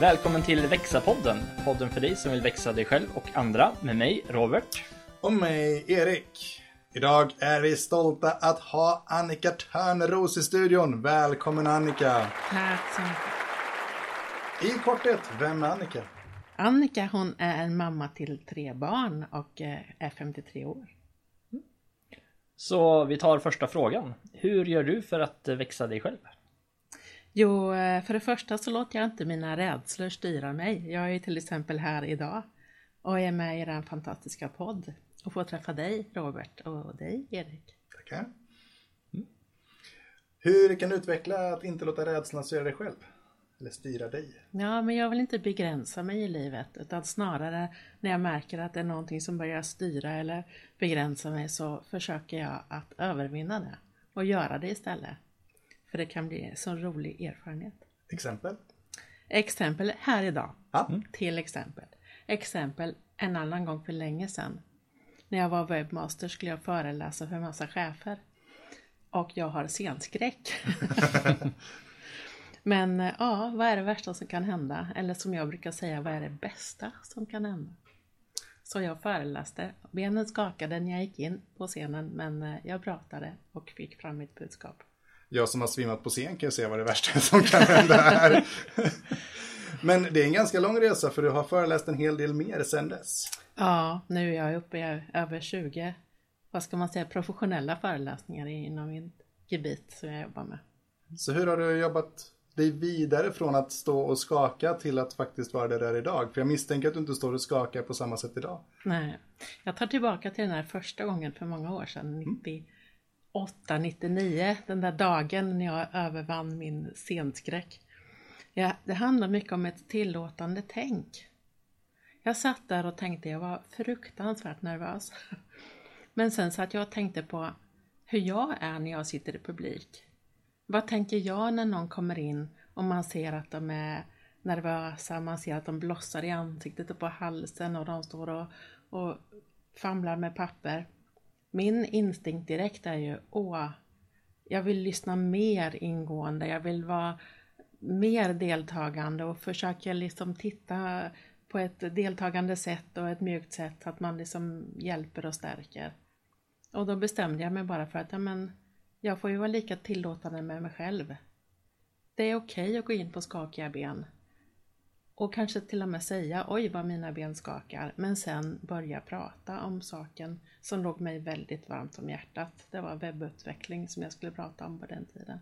Välkommen till Växa-podden, podden för dig som vill växa dig själv och andra med mig, Robert. Och mig, Erik. Idag är vi stolta att ha Annika Törnros i studion. Välkommen Annika! Tack så mycket. I korthet, vem är Annika? Annika hon är en mamma till tre barn och eh, är 53 år. Så vi tar första frågan. Hur gör du för att växa dig själv? Jo, eh, för det första så låter jag inte mina rädslor styra mig. Jag är ju till exempel här idag och är med i den fantastiska podd och får träffa dig Robert och dig Erik. Tackar. Mm. Hur kan du utveckla att inte låta rädslan styra dig själv? Eller styra dig? Ja, men jag vill inte begränsa mig i livet utan snarare när jag märker att det är någonting som börjar styra eller begränsa mig så försöker jag att övervinna det och göra det istället. För det kan bli en så rolig erfarenhet. Exempel? Exempel här idag. Ja. Till exempel. Exempel en annan gång för länge sedan. När jag var webbmaster skulle jag föreläsa för en massa chefer. Och jag har scenskräck. Men eh, ja, vad är det värsta som kan hända? Eller som jag brukar säga, vad är det bästa som kan hända? Så jag föreläste. Benen skakade när jag gick in på scenen men eh, jag pratade och fick fram mitt budskap. Jag som har svimmat på scen kan ju säga vad det värsta som kan hända här. Men det är en ganska lång resa för du har föreläst en hel del mer sedan dess. Ja, nu är jag uppe i över 20, vad ska man säga, professionella föreläsningar inom min gebit som jag jobbar med. Så hur har du jobbat dig vidare från att stå och skaka till att faktiskt vara där är idag? För jag misstänker att du inte står och skakar på samma sätt idag. Nej, jag tar tillbaka till den här första gången för många år sedan, 98, 899, den där dagen när jag övervann min scenskräck. Ja, det handlar mycket om ett tillåtande tänk. Jag satt där och tänkte, jag var fruktansvärt nervös. Men sen satt jag och tänkte på hur jag är när jag sitter i publik. Vad tänker jag när någon kommer in och man ser att de är nervösa, man ser att de blossar i ansiktet och på halsen och de står och, och famlar med papper. Min instinkt direkt är ju, åh, jag vill lyssna mer ingående, jag vill vara mer deltagande och försöka liksom titta på ett deltagande sätt och ett mjukt sätt att man liksom hjälper och stärker. Och då bestämde jag mig bara för att ja, men, jag får ju vara lika tillåtande med mig själv. Det är okej okay att gå in på skakiga ben och kanske till och med säga oj vad mina ben skakar men sen börja prata om saken som låg mig väldigt varmt om hjärtat. Det var webbutveckling som jag skulle prata om på den tiden.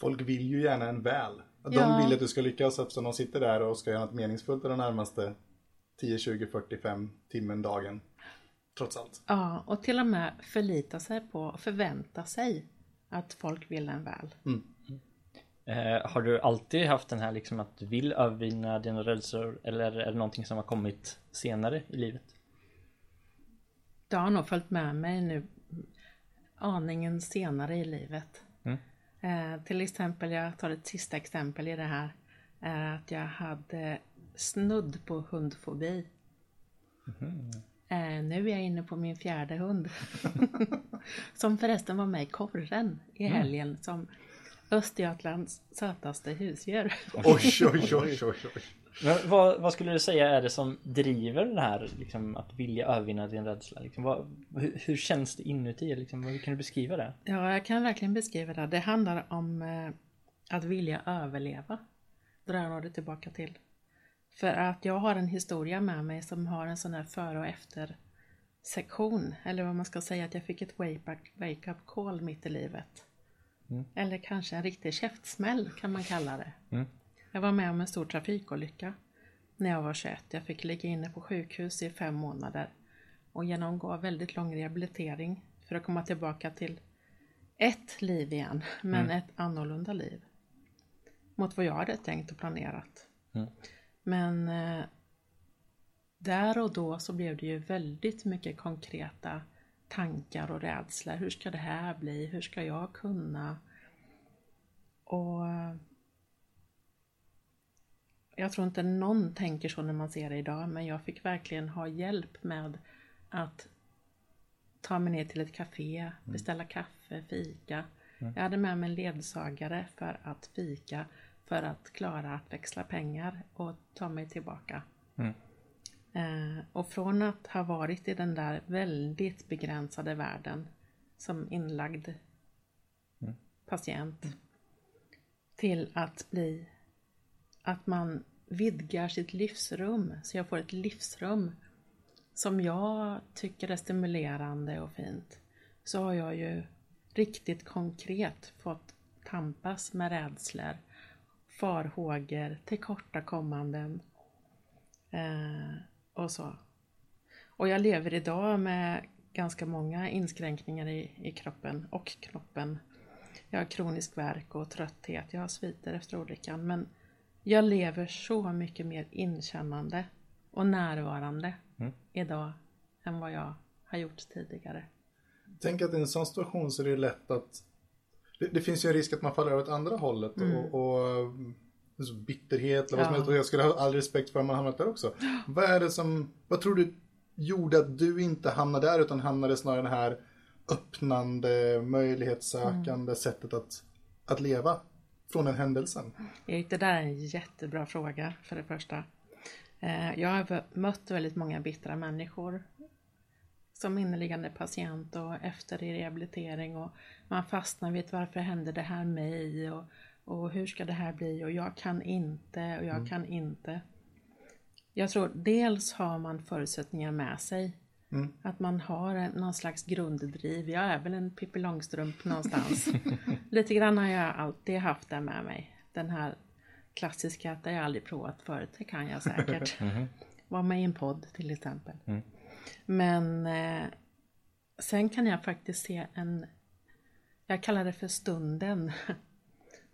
Folk vill ju gärna en väl. De Ja. vill att du ska lyckas eftersom de sitter där och ska göra något meningsfullt de närmaste 10, 20, 45 timmen dagen. Trots allt. Ja, och till och med förlita sig på och förvänta sig att folk vill en väl. Eh, har du alltid haft den här liksom att du vill övervinna dina rädslor eller är det någonting som har kommit senare i livet? Det har nog följt med mig nu aningen senare i livet. Mm. Eh, till exempel, jag tar ett sista exempel i det här, är att jag hade snudd på hundfobi. Eh, nu är jag inne på min fjärde hund. som förresten var med i korren i helgen som Östergötlands sötaste husdjur. Oj, oj, oj, oj, oj. Men vad, vad skulle du säga är det som driver det här liksom, att vilja övervinna din rädsla? Liksom, vad, hur, hur känns det inuti? Liksom, hur kan du beskriva det? Ja, jag kan verkligen beskriva det. Det handlar om eh, att vilja överleva. Drar jag det tillbaka till. För att jag har en historia med mig som har en sån här före och efter sektion. Eller vad man ska säga, att jag fick ett wake-up wake call mitt i livet. Eller kanske en riktig käftsmäll kan man kalla det. Mm. Jag var med om en stor trafikolycka när jag var 21. Jag fick ligga inne på sjukhus i fem månader och genomgå väldigt lång rehabilitering för att komma tillbaka till ett liv igen, men ett annorlunda liv. Mot vad jag hade tänkt och planerat. Mm. Men eh, där och då så blev det ju väldigt mycket konkreta tankar och rädslor. Hur ska det här bli? Hur ska jag kunna? Och jag tror inte någon tänker så när man ser det idag, men jag fick verkligen ha hjälp med att ta mig ner till ett café, beställa kaffe, fika. Jag hade med mig en ledsagare för att fika för att klara att växla pengar och ta mig tillbaka. Mm. Eh, och från att ha varit i den där väldigt begränsade världen som inlagd patient till att bli att man vidgar sitt livsrum så jag får ett livsrum som jag tycker är stimulerande och fint så har jag ju riktigt konkret fått tampas med rädslor, farhågor, tillkortakommanden. Eh, och så. Och jag lever idag med ganska många inskränkningar i, i kroppen och knoppen. Jag har kronisk värk och trötthet, jag har sviter efter olyckan men jag lever så mycket mer inkännande och närvarande Mm. idag än vad jag har gjort tidigare. Tänk att i en sån situation så är det lätt att det, det finns ju en risk att man faller över åt andra hållet och, och mm, så bitterhet eller vad som helst. Och jag skulle ha all respekt för att man hamnat där också. Vad är det som, vad tror du gjorde att du inte hamnade där utan hamnade snarare i det här öppnande, möjlighetssökande sättet att, att leva från den händelsen? Erik, det där är en jättebra fråga för det första. Eh, Jag har mött väldigt många bittra människor som inneliggande patient och efter i rehabilitering och man fastnar vid varför händer det här mig och, och hur ska det här bli och jag kan inte och jag kan inte. Jag tror dels har man förutsättningar med sig. Att man har någon slags grunddriv. Jag är väl en Pippi Långstrump någonstans. Lite grann har jag alltid haft det med mig. Den här klassiska att det har jag aldrig provat förut. Det kan jag säkert. Var med i en podd till exempel. Men eh, sen kan jag faktiskt se en, jag kallar det för stunden.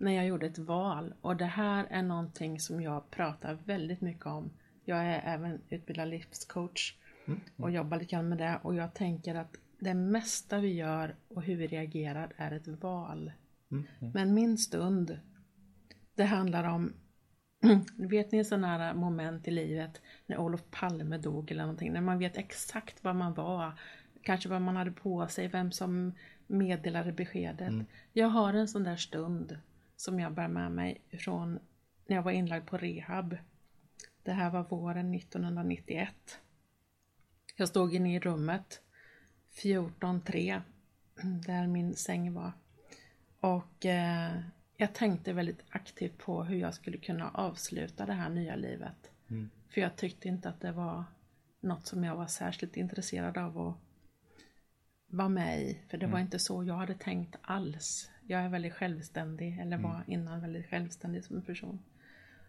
när jag gjorde ett val. Och det här är någonting som jag pratar väldigt mycket om. Jag är även utbildad livscoach och jobbar lite grann med det. Och jag tänker att det mesta vi gör och hur vi reagerar är ett val. Men min stund, det handlar om Vet ni sådana här moment i livet när Olof Palme dog eller någonting, när man vet exakt vad man var, kanske vad man hade på sig, vem som meddelade beskedet. Jag har en sån där stund som jag bär med mig från när jag var inlagd på rehab. Det här var våren 1991. Jag stod inne i rummet 14.3 där min säng var. Och eh, jag tänkte väldigt aktivt på hur jag skulle kunna avsluta det här nya livet. För jag tyckte inte att det var något som jag var särskilt intresserad av att vara med i. För det var inte så jag hade tänkt alls. Jag är väldigt självständig, eller var innan väldigt självständig som person.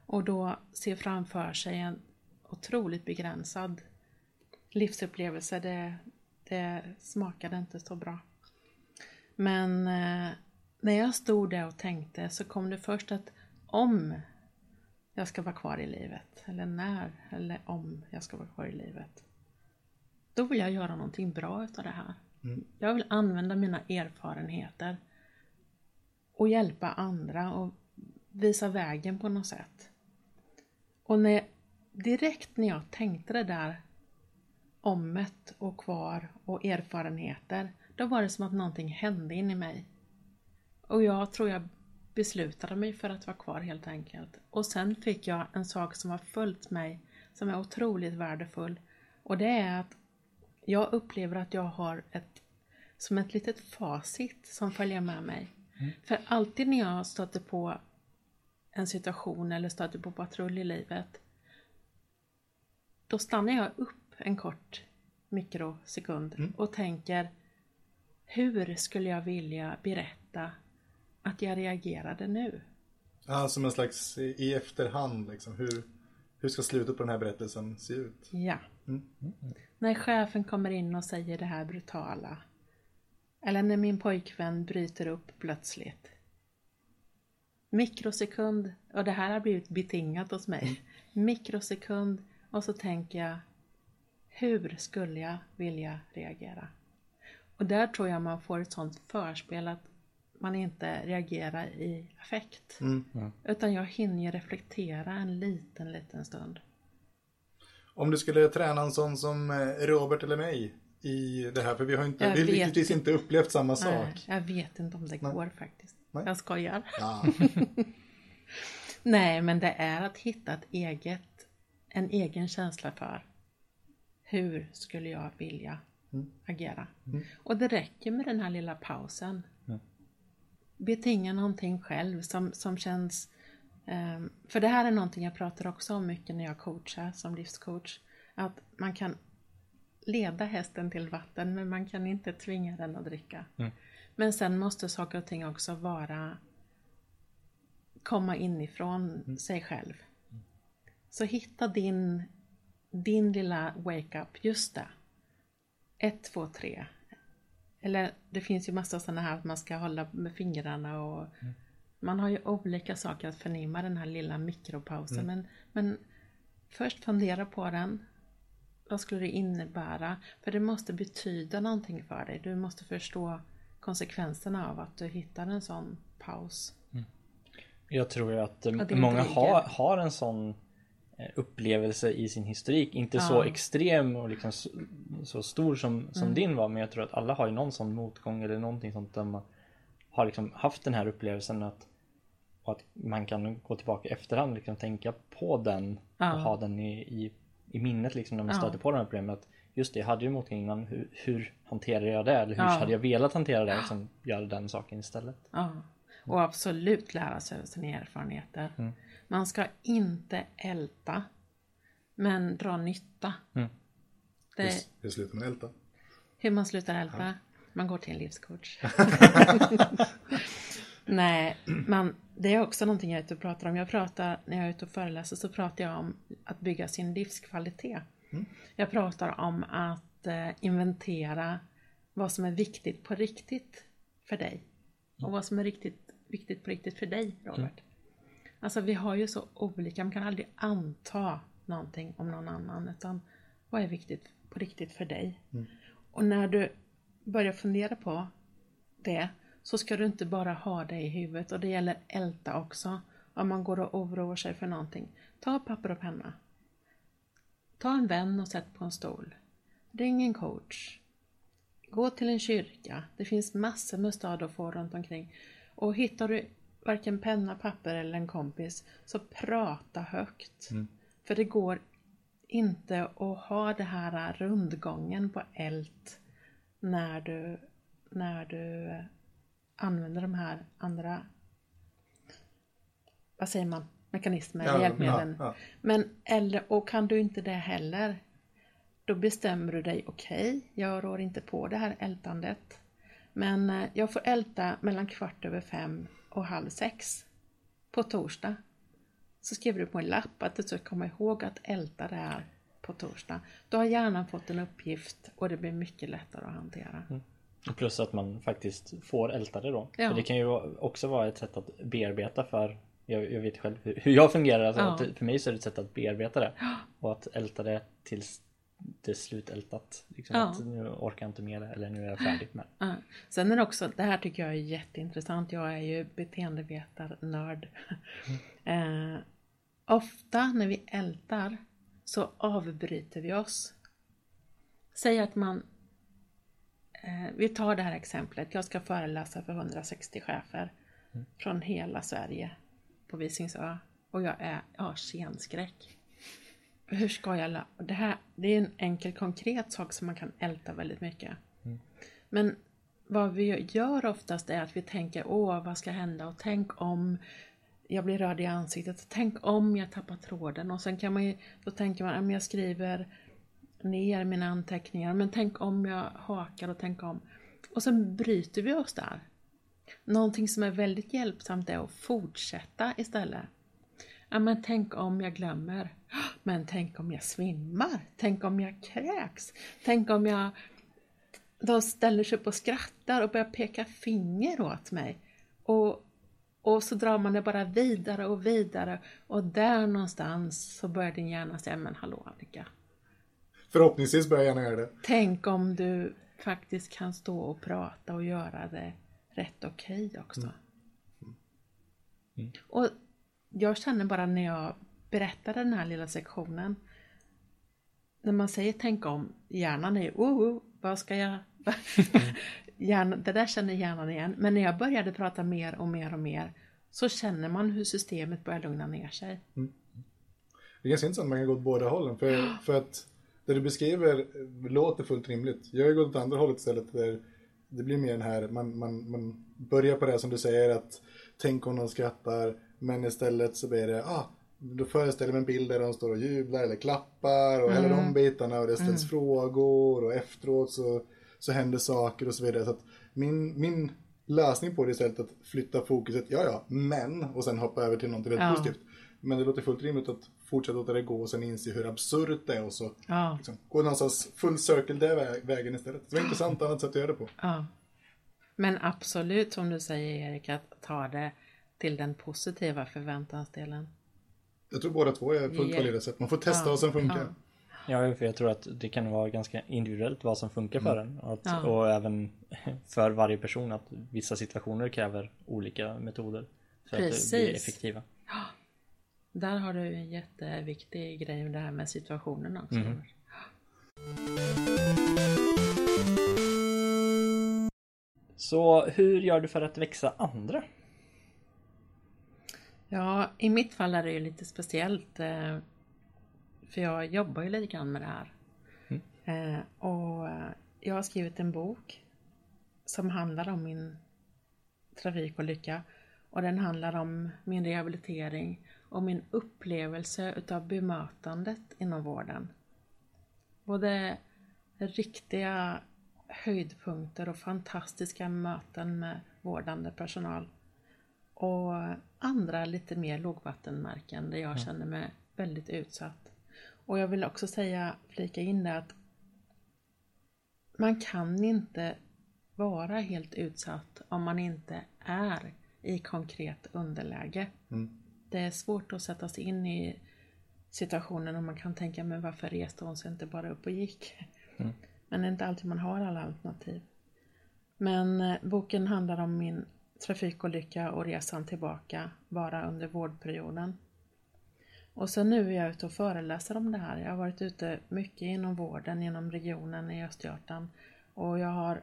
Och då se framför sig en otroligt begränsad livsupplevelse, det, det smakade inte så bra. Men eh, när jag stod där och tänkte så kom det först att om jag ska vara kvar i livet, eller när, eller om jag ska vara kvar i livet. Då vill jag göra någonting bra utav det här. Jag vill använda mina erfarenheter och hjälpa andra och visa vägen på något sätt. Och när, direkt när jag tänkte det där ommet och kvar och erfarenheter, då var det som att någonting hände in i mig. Och jag tror jag beslutade mig för att vara kvar helt enkelt. Och sen fick jag en sak som har följt mig, som är otroligt värdefull. Och det är att jag upplever att jag har ett, som ett litet facit som följer med mig. För alltid när jag stöter på en situation eller stöter på patrull i livet, då stannar jag upp en kort mikrosekund och tänker hur skulle jag vilja berätta att jag reagerade nu? Ja, som en slags i efterhand liksom. Hur, hur ska slutet på den här berättelsen se ut? Ja. När chefen kommer in och säger det här brutala. Eller när min pojkvän bryter upp plötsligt. Mikrosekund, och det här har blivit betingat hos mig. Mikrosekund, och så tänker jag, hur skulle jag vilja reagera? Och där tror jag man får ett sånt förspel att man inte reagerar i affekt. Utan jag hinner ju reflektera en liten, liten stund. Om du skulle träna en sån som eh, Robert eller mig i det här, för vi har inte, Jag vi lyckligtvis inte upplevt samma Nej, sak. jag vet inte om det går faktiskt. Nej. Jag skojar. Ja. Nej, men det är att hitta ett eget, en egen känsla för hur skulle jag vilja agera. Och det räcker med den här lilla pausen. Betinga någonting själv som, som känns ehm, för det här är någonting jag pratar också om mycket när jag coachar som livscoach. Att man kan leda hästen till vatten men man kan inte tvinga den att dricka. Men sen måste saker och ting också vara komma inifrån sig själv. Så hitta din, din lilla wake-up, just det. Ett, två, tre. Eller det finns ju massa sådana här att man ska hålla med fingrarna och man har ju olika saker att förnimma den här lilla mikropausen. Men, men först fundera på den. Vad skulle det innebära? För det måste betyda någonting för dig. Du måste förstå konsekvenserna av att du hittar en sån paus. Jag tror att eh, många har, har en sån eh, upplevelse i sin historik. Inte så Ja. extrem och liksom så, så stor som, som Mm. din var. Men jag tror att alla har ju någon sån motgång eller någonting sånt där man har liksom haft den här upplevelsen att, och att man kan gå tillbaka i efterhand och liksom tänka på den Ja. och ha den i, i, i minnet liksom när man Ja. stöter på de här problemen. Att just det, jag hade ju motgång innan. Hur, hur hanterar jag det? Eller hur Ja. hade jag velat hantera det? Liksom göra den saken istället. Ja, och absolut lära sig av sina erfarenheter. Mm. Man ska inte älta, men dra nytta. Mm. Det Hur, hur slutar man älta? hur man slutar älta. Man går till en livscoach. Nej, men det är också någonting jag är ute och pratar om. Jag pratar, när jag är ute och föreläser så pratar jag om att bygga sin livskvalitet. Jag pratar om att eh, inventera vad som är viktigt på riktigt för dig. Och vad som är riktigt, viktigt på riktigt för dig, Robert. Alltså vi har ju så olika, man kan aldrig anta någonting om någon annan. Utan vad är viktigt på riktigt för dig? Och när du börjar fundera på det så ska du inte bara ha det i huvudet och det gäller älta också. Om man går och oroar sig för någonting. Ta papper och penna. Ta en vän och sätt på en stol. Ring en coach. Gå till en kyrka. Det finns massor med stöd att få runt omkring. Och hittar du varken penna, papper eller en kompis så prata högt. För det går inte att ha det här rundgången på eld när du, när du använder de här andra vad säger man, mekanismer, Ja, hjälpmedlen. ja, ja. Men eller, och kan du inte det heller då bestämmer du dig, okej, jag rår inte på det här ältandet. Men eh, jag får älta mellan kvart över fem och halv sex på torsdag. Så skriver du på en lapp att du ska komma ihåg att älta det här på torsdag. Då har hjärnan fått en uppgift och det blir mycket lättare att hantera. Och Plus att man faktiskt får älta det då. Ja. För det kan ju också vara ett sätt att bearbeta för jag, jag vet själv hur, jag fungerar. Alltså Ja. att för mig så är det ett sätt att bearbeta det. Och att älta det tills det är slutältat. Liksom Ja. nu orkar jag inte det eller nu är jag färdig med det. Ja. Sen är det också, det här tycker jag är jätteintressant. Jag är ju beteendevetarnörd. Eh, ofta när vi ältar så avbryter vi oss. Säg att man Vi tar det här exemplet. Jag ska föreläsa för 160 chefer från hela Sverige på Visingsö. Och jag är, har scenskräck. Hur ska jag... Det, här, det är en enkel konkret sak som man kan älta väldigt mycket. Men vad vi gör oftast är att vi tänker åh vad ska hända och tänk om jag blir röd i ansiktet, tänk om jag tappar tråden och sen kan man ju, då tänker man, jag skriver ner mina anteckningar, men tänk om jag hakar och tänk om. Och sen bryter vi oss där. Någonting som är väldigt hjälpsamt är att fortsätta istället. Ja, men tänk om jag glömmer. Men tänk om jag svimmar. Tänk om jag kräks. Tänk om jag de ställer sig upp och skrattar och börjar peka finger åt mig. Och, och så drar man det bara vidare och vidare och där någonstans så börjar din hjärna säga men hallå Annika. Förhoppningsvis börjar jag gärna göra det. Tänk om du faktiskt kan stå och prata och göra det rätt okej också. Och jag känner bara när jag berättade den här lilla sektionen. När man säger tänk om, hjärnan är oh, oh vad ska jag... hjärnan, det där känner hjärnan igen. Men när jag började prata mer och mer och mer så känner man hur systemet börjar lugna ner sig. Det är ganska intressant, man kan gå åt båda hållen. För, för att det du beskriver låter fullt rimligt. Jag har gått åt andra hållet istället. Där det blir mer den här, man, man, man börjar på det som du säger att tänk om de skrattar. Men istället så blir det, ah, då föreställer mig en bild där de står och jublar eller klappar och hela de bitarna och det ställs frågor och efteråt så, så händer saker och så vidare. Så att min, min lösning på det istället att flytta fokuset, ja ja, men, och sen hoppa över till något väldigt Ja. positivt. Men det låter fullt rimligt att fortsätta låta det gå och sen inse hur absurt det är och så Ja, liksom, gå någonstans full circle den vä- vägen istället. Det var intressant annat sätt att göra det på. ja. Men absolut som du säger Erik, att ta det till den positiva förväntansdelen. Jag tror båda två är fullt valida sätt. Man får testa Ja, vad som funkar. ja. För jag tror att det kan vara ganska individuellt vad som funkar för en. Och, att, Ja. och även för varje person att vissa situationer kräver olika metoder. För att Precis. bli effektiva. Där har du en jätteviktig grej med det här med situationen också. Mhm. Så hur gör du för att växa andra? Ja, i mitt fall är det ju lite speciellt. eh, För jag jobbar ju lite grann med det här. Eh, Och eh, jag har skrivit en bok som handlar om min trafikolycka. Och den handlar om min rehabilitering och min upplevelse utav bemötandet inom vården. Både riktiga höjdpunkter och fantastiska möten med vårdande personal. Och andra lite mer lågvattenmärken där jag känner mig väldigt utsatt. Och jag vill också säga, flika in det att man kan inte vara helt utsatt om man inte är i konkret underläge. Det är svårt att sätta sig in i situationen och man kan tänka, men varför reste hon sig inte bara upp och gick? Men det är inte alltid man har alla alternativ. Men eh, boken handlar om min trafikolycka och resan tillbaka bara under vårdperioden. Och sen nu är jag ute och föreläser om det här. Jag har varit ute mycket inom vården, inom regionen i Östergötland. Och jag har,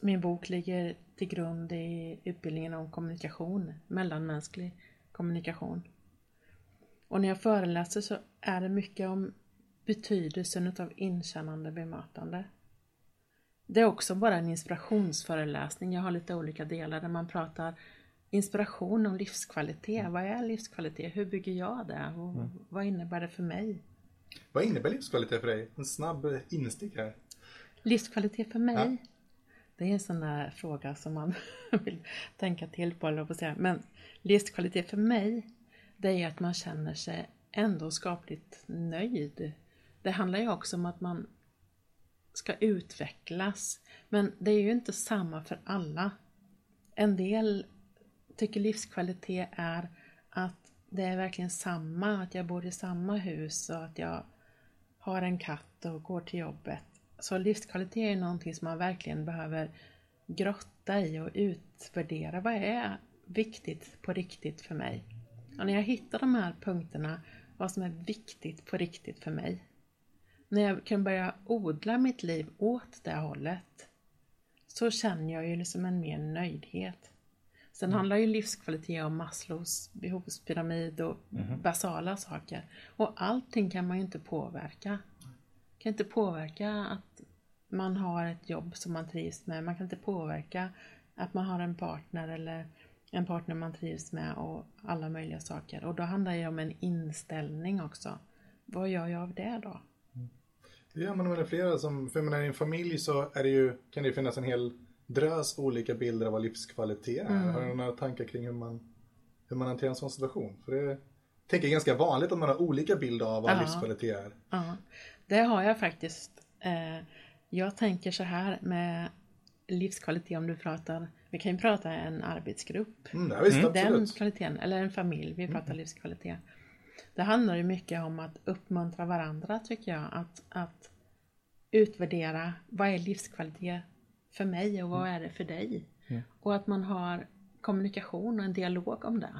min bok ligger till grund i utbildningen om kommunikation, mellanmänsklig kommunikation. Och när jag föreläser så är det mycket om betydelsen utav inkännande bemötande. Det är också bara en inspirationsföreläsning. Jag har lite olika delar där man pratar inspiration om livskvalitet. Vad är livskvalitet? Hur bygger jag det? Och Vad innebär det för mig? Vad innebär livskvalitet för dig? En snabb instick här. Livskvalitet för mig? Ja. Det är en sån där fråga som man vill tänka till på, eller på att säga. Men livskvalitet för mig, det är att man känner sig ändå skapligt nöjd. Det handlar ju också om att man ska utvecklas. Men det är ju inte samma för alla. En del tycker livskvalitet är att det är verkligen samma, att jag bor i samma hus och att jag har en katt och går till jobbet. Så livskvalitet är någonting som man verkligen behöver grotta i och utvärdera. Vad är viktigt på riktigt för mig? Och när jag hittar de här punkterna, vad som är viktigt på riktigt för mig. När jag kan börja odla mitt liv åt det hållet så känner jag ju liksom en mer nöjdhet. Sen handlar ju livskvalitet om Maslows behovspyramid och basala saker. Och allting kan man ju inte påverka. Kan inte påverka att man har ett jobb som man trivs med. Man kan inte påverka att man har en partner eller en partner man trivs med och alla möjliga saker. Och då handlar det om en inställning också. Vad gör jag av det då? Ja, men om det är flera som, för menar, i en familj så är det ju, kan det ju finnas en hel drös olika bilder av vad livskvalitet är. Har du några tankar kring hur man, hur man hanterar en sån situation? För det tänker jag är ganska vanligt att man har olika bilder av vad Ja. livskvalitet är. Ja, det har jag faktiskt. Eh, Jag tänker så här med livskvalitet om du pratar, vi kan ju prata en arbetsgrupp. Mm, ja, visst, Den absolut. kvaliteten, eller en familj, vi pratar livskvalitet. Det handlar ju mycket om att uppmuntra varandra tycker jag. Att, att utvärdera vad är livskvalitet för mig och vad är det för dig? Och att man har kommunikation och en dialog om det.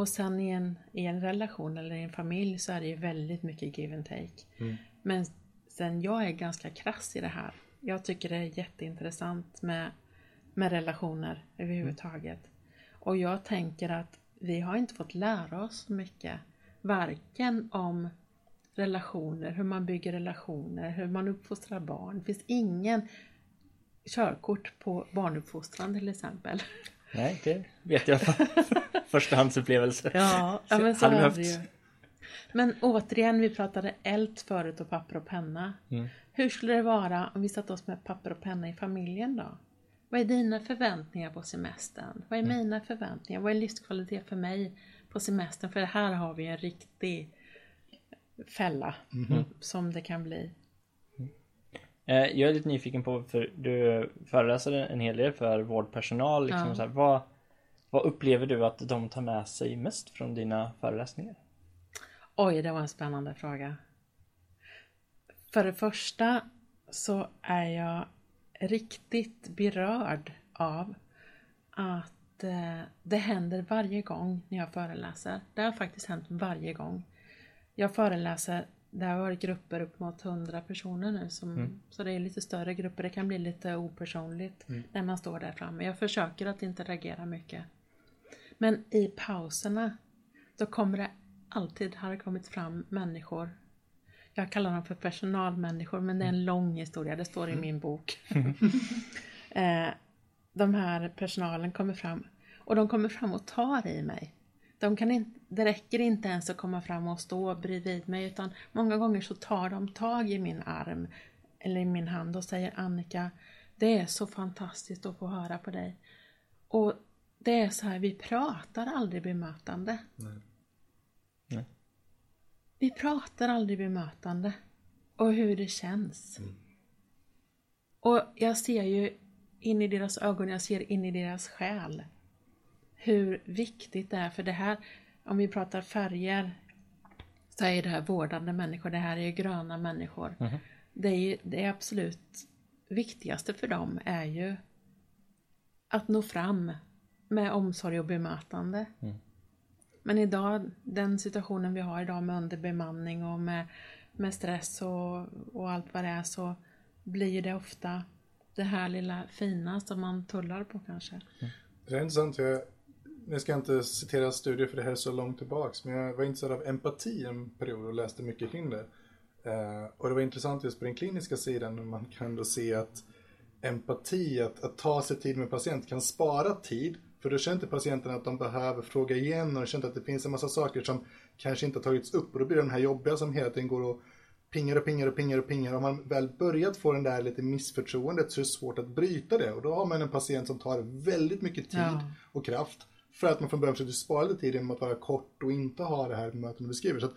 Och sen i en, i en relation eller i en familj så är det ju väldigt mycket give and take. Men sen jag är ganska krass i det här. Jag tycker det är jätteintressant med, med relationer överhuvudtaget. Och jag tänker att vi har inte fått lära oss så mycket. Varken om relationer, hur man bygger relationer, hur man uppfostrar barn. Det finns ingen körkort på barnuppfostran till exempel. Nej, det vet jag. Förstahandsupplevelse. Ja, ja men så Hade behövt. det ju. Men återigen, vi pratade eld förut och papper och penna. Mm. Hur skulle det vara om vi satte oss med papper och penna i familjen då? Vad är dina förväntningar på semestern? Vad är Mm. mina förväntningar? Vad är livskvalitet för mig på semestern? För här har vi en riktig fälla Mhm. som det kan bli. Eh, Jag är lite nyfiken på, för du föreläser en hel del för vårdpersonal. Liksom, Ja. så här, vad, vad upplever du att de tar med sig mest från dina föreläsningar? Oj, det var en spännande fråga. För det första så är jag riktigt berörd av att eh, det händer varje gång när jag föreläser. Det har faktiskt hänt varje gång. Jag föreläser, det har varit grupper upp mot 100 personer nu, som, så det är lite större grupper. Det kan bli lite opersonligt när man står där framme. Jag försöker att interagera mycket. Men i pauserna, då kommer det alltid, har det kommit fram människor. Jag kallar dem för personalmänniskor, men det är en lång historia, det står i min bok. eh, de här personalen kommer fram och de kommer fram och tar i mig. De kan inte, det räcker inte ens att komma fram och stå bredvid mig utan många gånger så tar de tag i min arm eller i min hand och säger Annika, det är så fantastiskt att få höra på dig. Och det är så här, vi pratar aldrig bemötande. Nej. Vi pratar aldrig bemötande och hur det känns. Och jag ser ju in i deras ögon, jag ser in i deras själ hur viktigt det är för det här, om vi pratar färger, så är det här vårdande människor, det här är ju gröna människor. Det är ju det är absolut viktigaste för dem är ju att nå fram med omsorg och bemötande. Men idag, den situationen vi har idag med underbemanning och med, med stress och, och allt vad det är så blir det ofta det här lilla fina som man tullar på kanske. Det är intressant. Jag, nu ska jag inte citera studier för det här är så långt tillbaks. Men jag var intresserad av empati en period och läste mycket kring det. Eh, och det var intressant just på den kliniska sidan. Man kan då se att empati, att, att ta sig tid med patient kan spara tid. För då känner inte patienten att de behöver fråga igen och känner att det finns en massa saker som kanske inte har tagits upp. Och då blir det de här jobbiga som hela tiden går och pingar och pingar och pingar och pingar. Om man väl börjat få den där lite missförtroendet så är det svårt att bryta det. Och då har man en patient som tar väldigt mycket tid Ja. och kraft. För att man från början försöker spara lite tid genom att vara kort och inte ha det här mötet du beskriver. Så att,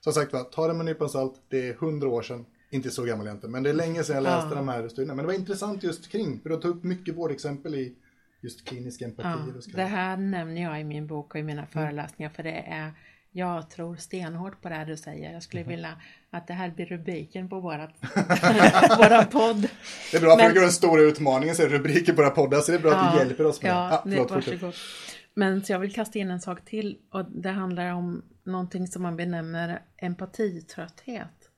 som sagt var, ta det med en nypa salt. Det är hundra år sedan. Inte så gammal egentligen, men det är länge sedan jag läste Ja. de här studierna. Men det var intressant just kring, för du tog upp mycket vårdexempel i just klinisk empati. Ja, det här nämner jag i min bok och i mina föreläsningar för det är jag tror stenhårt på det här du säger. Jag skulle vilja att det här blir rubriken på vårat, våra podd. Det är bra, för Men- det går den stora utmaningen, så är det rubriker på våra poddar, så det är bra att du hjälper oss med ja, det. Ah, det. förlåt, fortsätt. Men så jag vill kasta in en sak till och det handlar om någonting som man benämner empatitrötthet.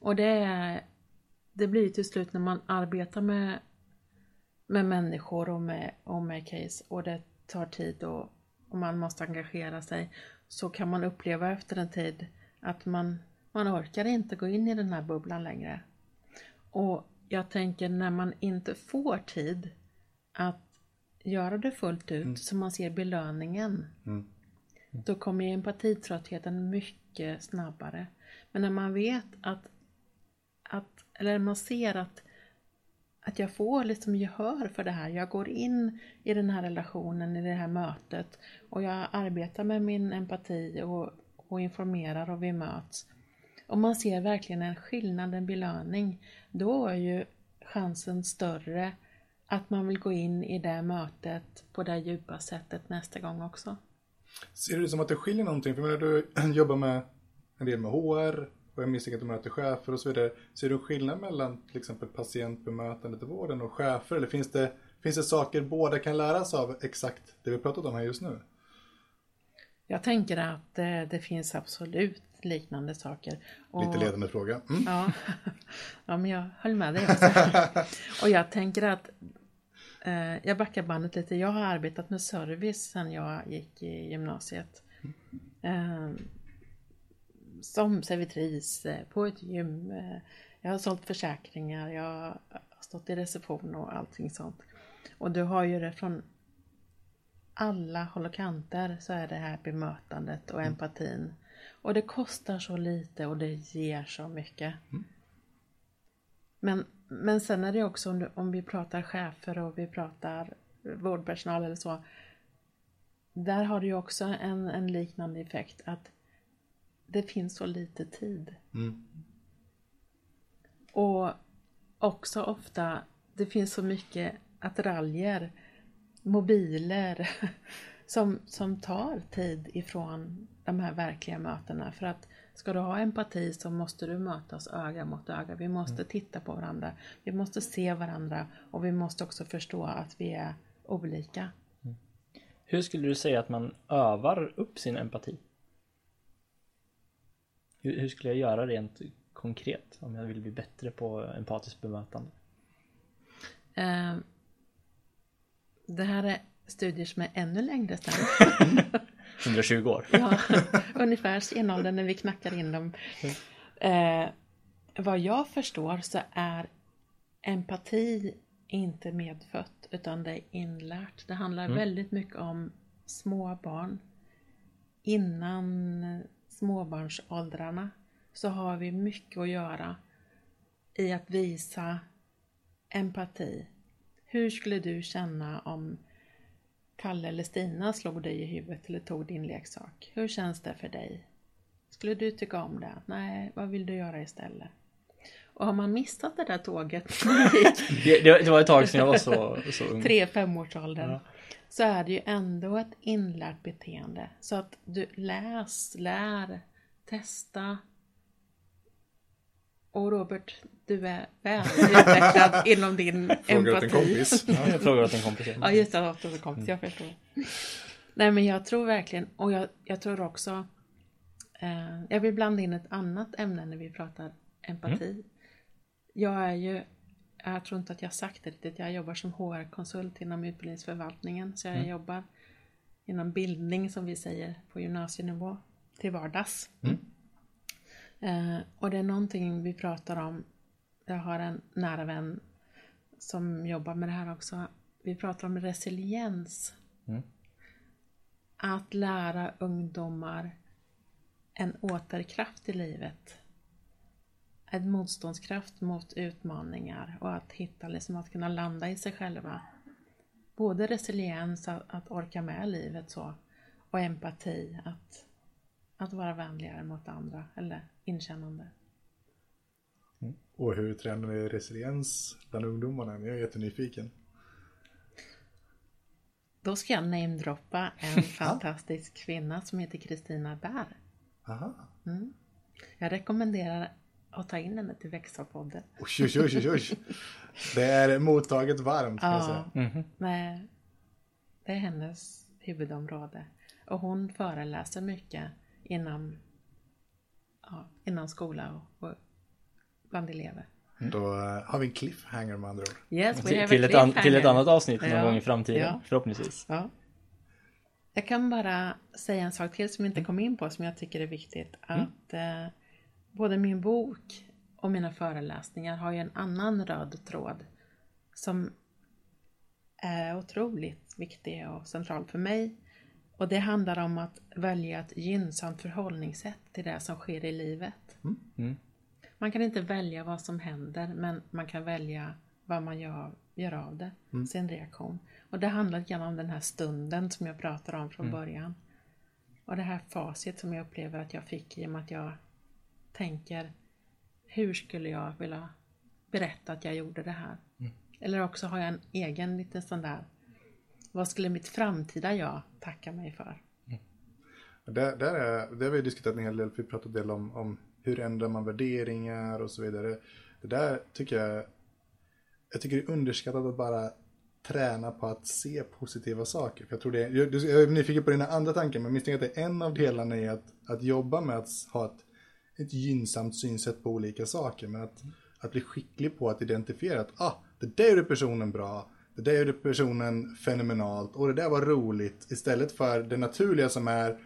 Och det är, det blir till slut när man arbetar med, med människor och med, och med case och det tar tid och, och man måste engagera sig så kan man uppleva efter en tid att man, man orkar inte gå in i den här bubblan längre. Och jag tänker när man inte får tid att göra det fullt ut så man ser belöningen. Då kommer empatitröttheten mycket snabbare. Men när man vet att, att eller man ser att, att jag får liksom gehör för det här. Jag går in i den här relationen, i det här mötet och jag arbetar med min empati och, och informerar och vi möts. Och man ser verkligen en skillnad, en belöning. Då är ju chansen större att man vill gå in i det mötet på det djupa sättet nästa gång också. Ser du det som att det skiljer någonting? För menar, du jobbar med en del med HR och jag misstänker att du möter chefer och så vidare. Ser du en skillnad mellan till exempel patientbemötandet i vården och chefer? Eller finns det, finns det saker båda kan läras av exakt det vi pratat om här just nu? Jag tänker att eh, det finns absolut liknande saker. Och, Lite ledande fråga. Mm. Ja. ja, men jag höll med dig också. Och jag tänker att eh, jag backar bandet lite. Jag har arbetat med service sedan jag gick i gymnasiet. Eh, som servitris eh, på ett gym. Eh, jag har sålt försäkringar, jag har stått i reception och allting sånt. Och du har ju det från alla håll och kanter så är det här bemötandet och empatin. Och det kostar så lite och det ger så mycket. Men, men sen är det också om, om vi pratar chefer och vi pratar vårdpersonal eller så. Där har det ju också en, en liknande effekt att det finns så lite tid. Mm. Och också ofta, det finns så mycket attiraljer, mobiler som, som tar tid ifrån de här verkliga mötena. För att ska du ha empati så måste du mötas öga mot öga. Vi måste titta på varandra, vi måste se varandra och vi måste också förstå att vi är olika. Hur skulle du säga att man övar upp sin empati? Hur, hur skulle jag göra rent konkret om jag vill bli bättre på empatiskt bemötande? Eh, det här är studier som är ännu längre sedan. 120 år? Ja, ungefär stenåldern när vi knackar in dem. Eh, vad jag förstår så är empati inte medfött utan det är inlärt. Det handlar väldigt mycket om små barn. Innan småbarnsåldrarna så har vi mycket att göra i att visa empati. Hur skulle du känna om Kalle eller Stina slog dig i huvudet eller tog din leksak? Hur känns det för dig? Skulle du tycka om det? Nej, vad vill du göra istället? Och har man missat det där tåget Det, det, var ett tag sedan jag var så, så ung. tre femårsåldern Ja. så är det ju ändå ett inlärt beteende. Så att du läs, lär, testa. Och Robert, du är väl utvecklad inom din Frågar åt en empati. kompis. Ja. Jag frågar åt en kompis. Ja, just det, att det kom. Jag förstår. Nej, men jag tror verkligen, och jag, jag tror också, eh, jag vill blanda in ett annat ämne när vi pratar empati. Jag är ju, jag tror inte att jag har sagt det riktigt, jag jobbar som HR-konsult inom utbildningsförvaltningen, så jag jobbar inom bildning som vi säger på gymnasienivå till vardags. Eh, och det är någonting vi pratar om, jag har en nära vän som jobbar med det här också. Vi pratar om resiliens. Mm. Att lära ungdomar en återkraft i livet. En motståndskraft mot utmaningar och att hitta, liksom att kunna landa i sig själva. Både resiliens, att, att orka med livet så, och empati, att, att vara vänligare mot andra, eller inkännande. Och hur tränar ni resiliens bland ungdomarna? Jag är jättenyfiken. Då ska jag namedroppa en fantastisk kvinna som heter Kristina Bär. Aha. Jag rekommenderar att ta in henne till Växa-podden. Oj, oj, oj, oj, oj. Det är mottaget varmt Ja, säga. Mhm. nej, det är hennes huvudområde. Och hon föreläser mycket inom, ja, inom skola och, och bland elever. Då eh, har vi en cliffhanger med andra ord. Yes, Till, till, ett an, till ett annat avsnitt någon Ja, gång i framtiden, ja. förhoppningsvis. Ja. Jag kan bara säga en sak till som jag inte kom in på som jag tycker är viktigt. Att eh, både min bok och mina föreläsningar har ju en annan röd tråd som är otroligt viktig och central för mig. Och det handlar om att välja ett gynnsamt förhållningssätt till det som sker i livet. Mm. Man kan inte välja vad som händer men man kan välja vad man gör, gör av det, sin reaktion. Och det handlar lite om den här stunden som jag pratade om från början. Och det här facit som jag upplever att jag fick i och med att jag tänker hur skulle jag vilja berätta att jag gjorde det här? Eller också har jag en egen liten sån där vad skulle mitt framtida jag tacka mig för? Mm. Där, där, är, där har vi diskuterat en hel del, vi pratat en del om, om hur ändrar man värderingar och så vidare. Det där tycker jag, jag tycker det är underskattat att bara träna på att se positiva saker. För jag, tror det, jag, jag är nyfiken på dina andra tankar, men jag misstänker att det är en av delarna i att, att jobba med att ha ett, ett gynnsamt synsätt på olika saker. Men att, att bli skicklig på att identifiera att ah, det där gjorde personen bra, det där gjorde personen fenomenalt och det där var roligt istället för det naturliga som är,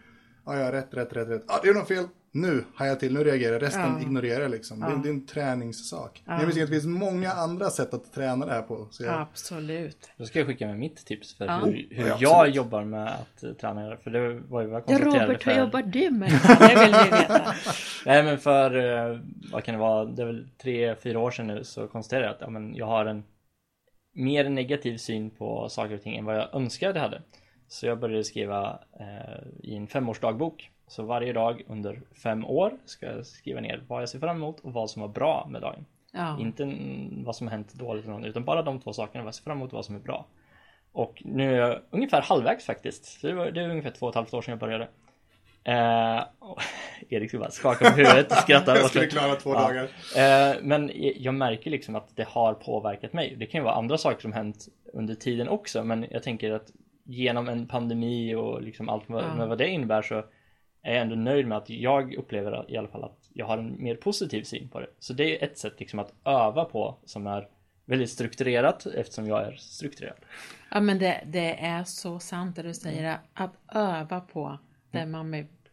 ja, ja, rätt, rätt, rätt, rätt, ja, det är något fel, nu hajar jag till, nu reagerar jag, resten Ja. ignorerar jag liksom. Det, är- det är en träningssak. Men jag säga att det finns många andra sätt att träna det här på. Så jag, Absolut. Då ska jag skicka med mitt tips för Ja. hur, hur Ja, jag jobbar med att eh, träna. För det var ju vad jag Ja, konstaterade Robert, hur för... jobbar du med det? Det vill vi veta. Nej men för, eh, vad kan det vara, det är väl tre, fyra år sedan nu så konstaterade jag att ja, men jag har en mer negativ syn på saker och ting än vad jag önskade jag hade. Så jag började skriva eh, i en femårsdagbok. Så varje dag under fem år ska jag skriva ner vad jag ser fram emot och vad som var bra med dagen. Ja. Inte vad som har hänt dåligt eller något, utan bara de två sakerna, vad jag ser fram emot och vad som är bra. Och nu är jag ungefär halvvägs faktiskt. Så det, var, det är ungefär två och ett halvt år sedan jag började. Eh, och Erik bara skaka på huvudet och skratta. jag skulle klara två Ja. dagar. Eh, men jag märker liksom att det har påverkat mig. Det kan ju vara andra saker som hänt under tiden också, men jag tänker att genom en pandemi och liksom allt vad, med vad det innebär så är jag ändå nöjd med att jag upplever i alla fall att jag har en mer positiv syn på det. Så det är ett sätt liksom att öva på som är väldigt strukturerat eftersom jag är strukturerad. Ja men det, det är så sant det du säger, att öva på det man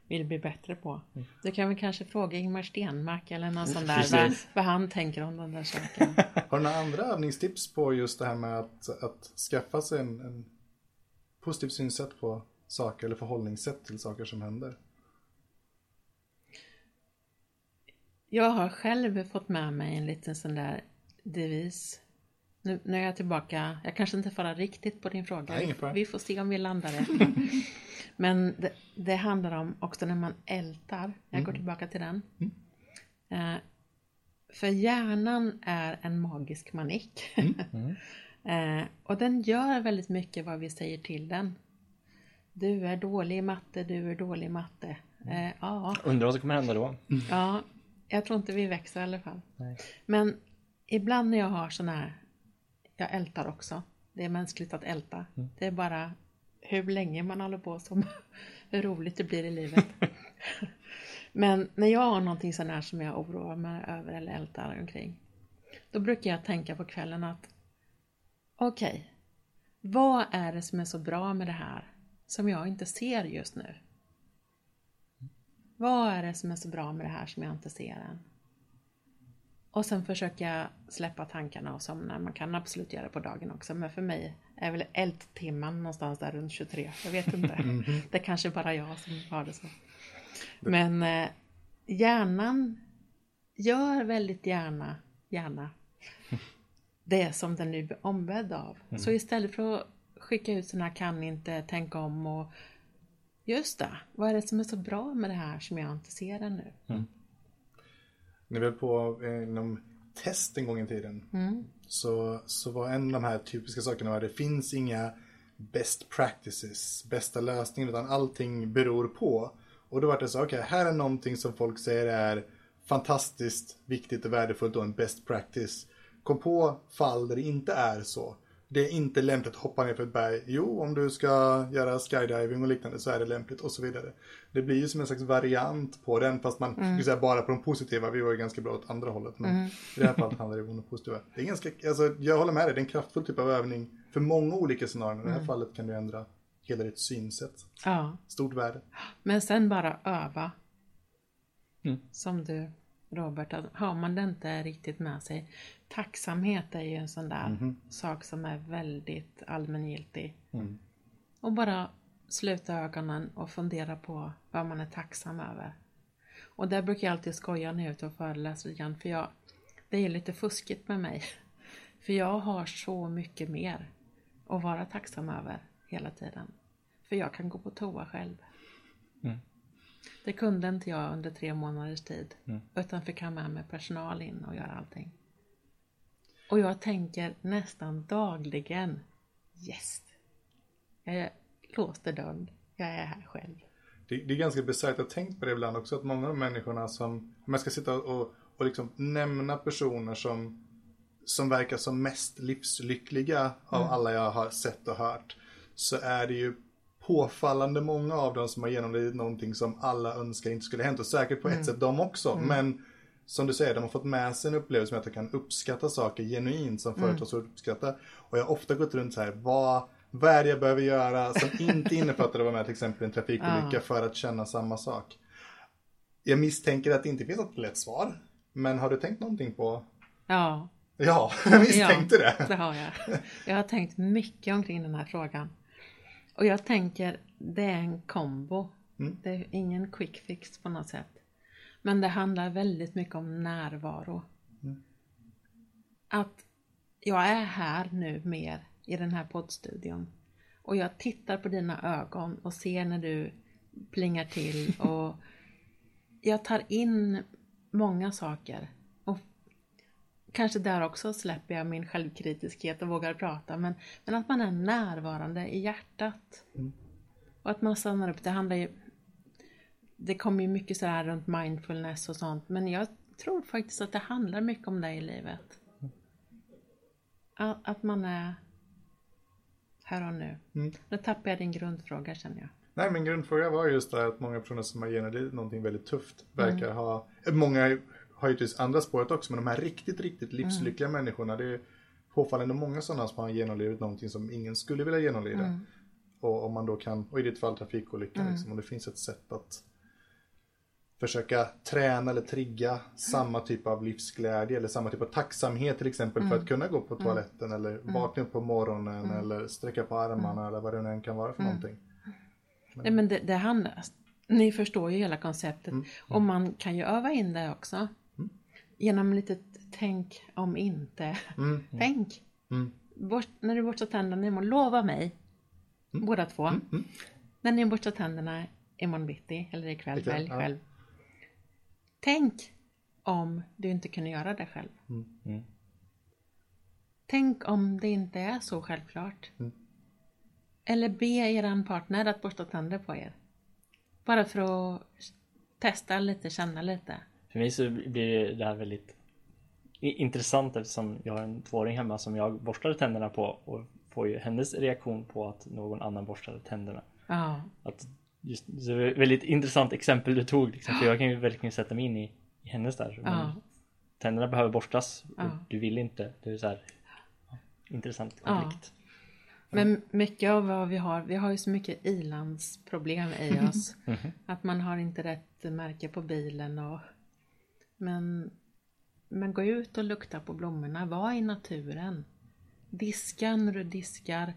vill bli bättre på. Du kan väl kanske fråga Ingmar Stenmark eller någon sån där, vad, vad han tänker om den där saken. Har du några andra övningstips på just det här med att, att skaffa sig en, en positiv synsätt på saker eller förhållningssätt till saker som händer? Jag har själv fått med mig en liten sån där devis. Nu, nu är jag tillbaka, jag kanske inte svarar riktigt på din fråga. Nej, vi får se om vi landar rätt. Men det, det handlar om också när man ältar. Jag går tillbaka till den. Eh, för hjärnan är en magisk manik. eh, och den gör väldigt mycket vad vi säger till den. Du är dålig i matte, du är dålig i matte. Eh, ja, Undrar vad som kommer hända då? Ja, jag tror inte vi växer i alla fall. Nej. Men ibland när jag har sån här, jag ältar också. Det är mänskligt att älta. Det är bara hur länge man håller på som hur roligt det blir i livet. Men när jag har någonting sån här som jag oroar mig över eller ältar omkring. Då brukar jag tänka på kvällen att okej, vad är det som är så bra med det här som jag inte ser just nu? Vad är det som är så bra med det här som jag inte ser än? Och sen försöker jag släppa tankarna och somna. Man kan absolut göra det på dagen också. Men för mig är väl eldtimman någonstans där runt 23. Jag vet inte. Det är kanske bara jag som har det så. Men eh, hjärnan gör väldigt gärna, gärna det som den nu blir ombedd av. Så istället för att skicka ut sådana kan inte, tänk om och just det, vad är det som är så bra med det här som jag inte ser ännu? Ni väl på eh, inom test en gång i tiden. Så, så var en av de här typiska sakerna att det finns inga best practices, bästa lösningen, utan allting beror på. Och då var det så, okej, här är någonting som folk säger är fantastiskt viktigt och värdefullt och en best practice. Kom på fall där det inte är så. Det är inte lämpligt att hoppa ner för ett berg. Jo, om du ska göra skydiving och liknande så är det lämpligt och så vidare. Det blir ju som en slags variant på den, fast man skulle säga bara på de positiva. Vi var ju ganska bra åt andra hållet, men i det här fallet handlar det om de positiva. Det är ganska, alltså, jag håller med dig, det är en kraftfull typ av övning för många olika scenarion. I det här fallet kan du ändra hela ditt synsätt. Ja, Stort värde. men sen bara öva. Mm. Som du Robert, att har man det inte riktigt med sig. Tacksamhet är ju en sån där sak som är väldigt allmängiltig. Och bara sluta ögonen och fundera på vad man är tacksam över. Och där brukar jag alltid skoja när jag är ute och föreläser igen, för jag, det är lite fuskigt med mig. För jag har så mycket mer att vara tacksam över hela tiden. För jag kan gå på toa själv. Det kunde inte jag under tre månaders tid. Utan fick ha med mig personal in och göra allting. Och jag tänker nästan dagligen Yes! Jag låste dörren. Jag är här själv. Det, det är ganska bisarrt, jag har tänkt på det ibland också, att många av de människorna som, om jag ska sitta och, och liksom nämna personer som, som verkar som mest livslyckliga av alla jag har sett och hört, så är det ju påfallande många av dem som har genomlidit någonting som alla önskar inte skulle hänt och säkert på ett sätt de också, men som du säger, de har fått med sig en upplevelse med att de kan uppskatta saker genuint som förut var svårt att uppskatta. Och jag har ofta gått runt så här, vad, vad är det jag behöver göra som inte innefattar att vara med till exempel i en trafikolycka för att känna samma sak? Jag misstänker att det inte finns något lätt svar. Men har du tänkt någonting på? Ja, Ja, jag misstänkte det. det har jag. Jag har tänkt mycket omkring den här frågan. Och jag tänker, det är en kombo. Mm. Det är ingen quick fix på något sätt. Men det handlar väldigt mycket om närvaro. Mm. Att jag är här nu mer i den här poddstudion. Och jag tittar på dina ögon och ser när du plingar till och jag tar in många saker. Och kanske där också släpper jag min självkritiskhet och vågar prata. Men, men att man är närvarande i hjärtat. Och att man stannar upp. Det handlar ju... Det kommer ju mycket sådär runt mindfulness och sånt. Men jag tror faktiskt att det handlar mycket om det i livet. Att, man är här och nu. Mm. Nu tappar jag din grundfråga känner jag. Nej, min grundfråga var just det här att många personer som har genomlidit någonting väldigt tufft verkar ha, många har ju till andra spåret också, men de här riktigt, riktigt livslyckliga människorna, det är påfallande många sådana som har genomlidit någonting som ingen skulle vilja genomlida. Och om man då kan, och i ditt fall trafikolycka, liksom, om det finns ett sätt att försöka träna eller trigga samma typ av livsglädje eller samma typ av tacksamhet till exempel för att kunna gå på toaletten eller vakna upp på morgonen eller sträcka på armarna eller vad det nu än kan vara för någonting. Nej men det, det handlar, ni förstår ju hela konceptet. Och man kan ju öva in det också. Genom lite tänk om inte. Tänk. Mm. Borst, när du borstar tänderna imorgon, lova mig. Båda två. När ni borstar tänderna imorgon bitti eller ikväll, Ikväll, välj ja. Tänk om du inte kunde göra det själv. Mm. Tänk om det inte är så självklart. Eller be eran partner att borsta tänder på er. Bara för att testa lite, känna lite. För mig så blir det här väldigt intressant eftersom jag har en tvååring hemma som jag borstade tänderna på och får ju hennes reaktion på att någon annan borstade tänderna. Ja, Att just, så väldigt intressant exempel du tog liksom, för jag kan ju verkligen sätta mig in i, i hennes där. Ja. Tänderna behöver borstas Ja. du vill inte. Det är så här ja, intressant Ja. konflikt. Men mycket av vad vi har, vi har ju så mycket ilandsproblem i oss. att man har inte rätt märke på bilen och men, men gå ut och lukta på blommorna, var i naturen. Diska när du diskar.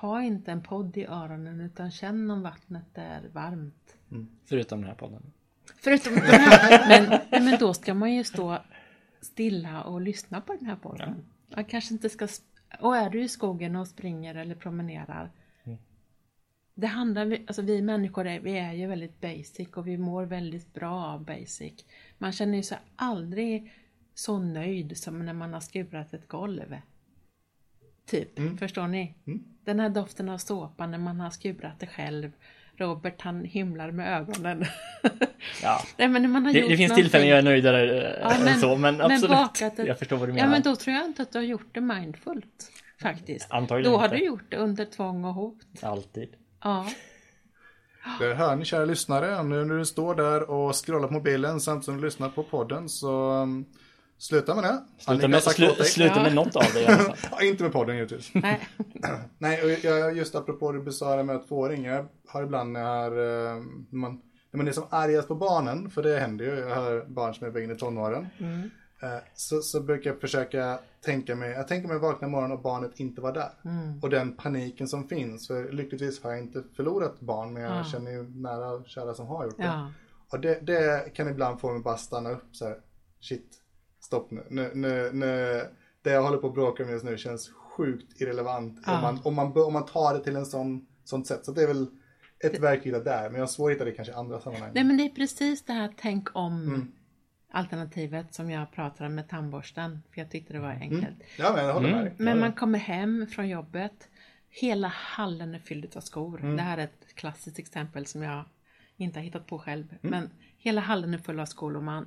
Ha inte en podd i öronen utan känn om vattnet är varmt. Förutom den här podden. Förutom den här, men, nej, men då ska man ju stå stilla och lyssna på den här podden. Man kanske inte ska, och är du i skogen och springer eller promenerar. Det handlar, alltså vi människor är, vi är ju väldigt basic och vi mår väldigt bra av basic. Man känner ju sig aldrig så nöjd som när man har skurat ett golv. Typ, förstår ni? Den här doften av såpa när man har skurat det själv. Robert han himlar med ögonen. Ja. Nej, men när man har Det, gjort det finns någonting- tillfällen jag är nöjdare eh, Ja, än men- så men men absolut. bakat ett- Jag förstår vad du menar. Ja men då tror jag inte att du har gjort det mindfullt. Faktiskt. Antagligen Då har inte. du gjort det under tvång och hot. Alltid. Ja. Det hör ni kära lyssnare, nu när du står där och scrollar på mobilen samtidigt som du lyssnar på podden så um, sluta med det. Sluta med, slu, sluta med något av det i alla fall. Ja, inte med podden givetvis. Nej. Nej, och jag, just apropå det det med att tvååring, jag har ibland när eh, när man, när man är som argast på barnen, för det händer ju, jag har barn som är på väg in i tonåren. Eh, Så, så brukar jag försöka tänka mig, jag tänker mig vakna imorgon och barnet inte var där. Och den paniken som finns, för lyckligtvis har jag inte förlorat barn, men jag Ja. känner ju nära och kära som har gjort det. Ja. Och det, det kan ibland få mig bara stanna upp så här. Shit, stopp nu. nu, nu, nu det jag håller på att bråka med just nu känns sjukt irrelevant. Ja. Om, man, om, man, om man tar det till en sån, sånt sätt. Så det är väl ett verktyg där. Men jag har svårt att hitta det kanske i andra sammanhang. Nej men det är precis det här tänk om Mm. alternativet som jag pratade med tandborsten. För jag tyckte det var enkelt. Ja, men jag håller Mm. med dig. Men man kommer hem från jobbet. Hela hallen är fylld av skor. Mm. Det här är ett klassiskt exempel som jag inte har hittat på själv. Mm. Men hela hallen är full av skor och man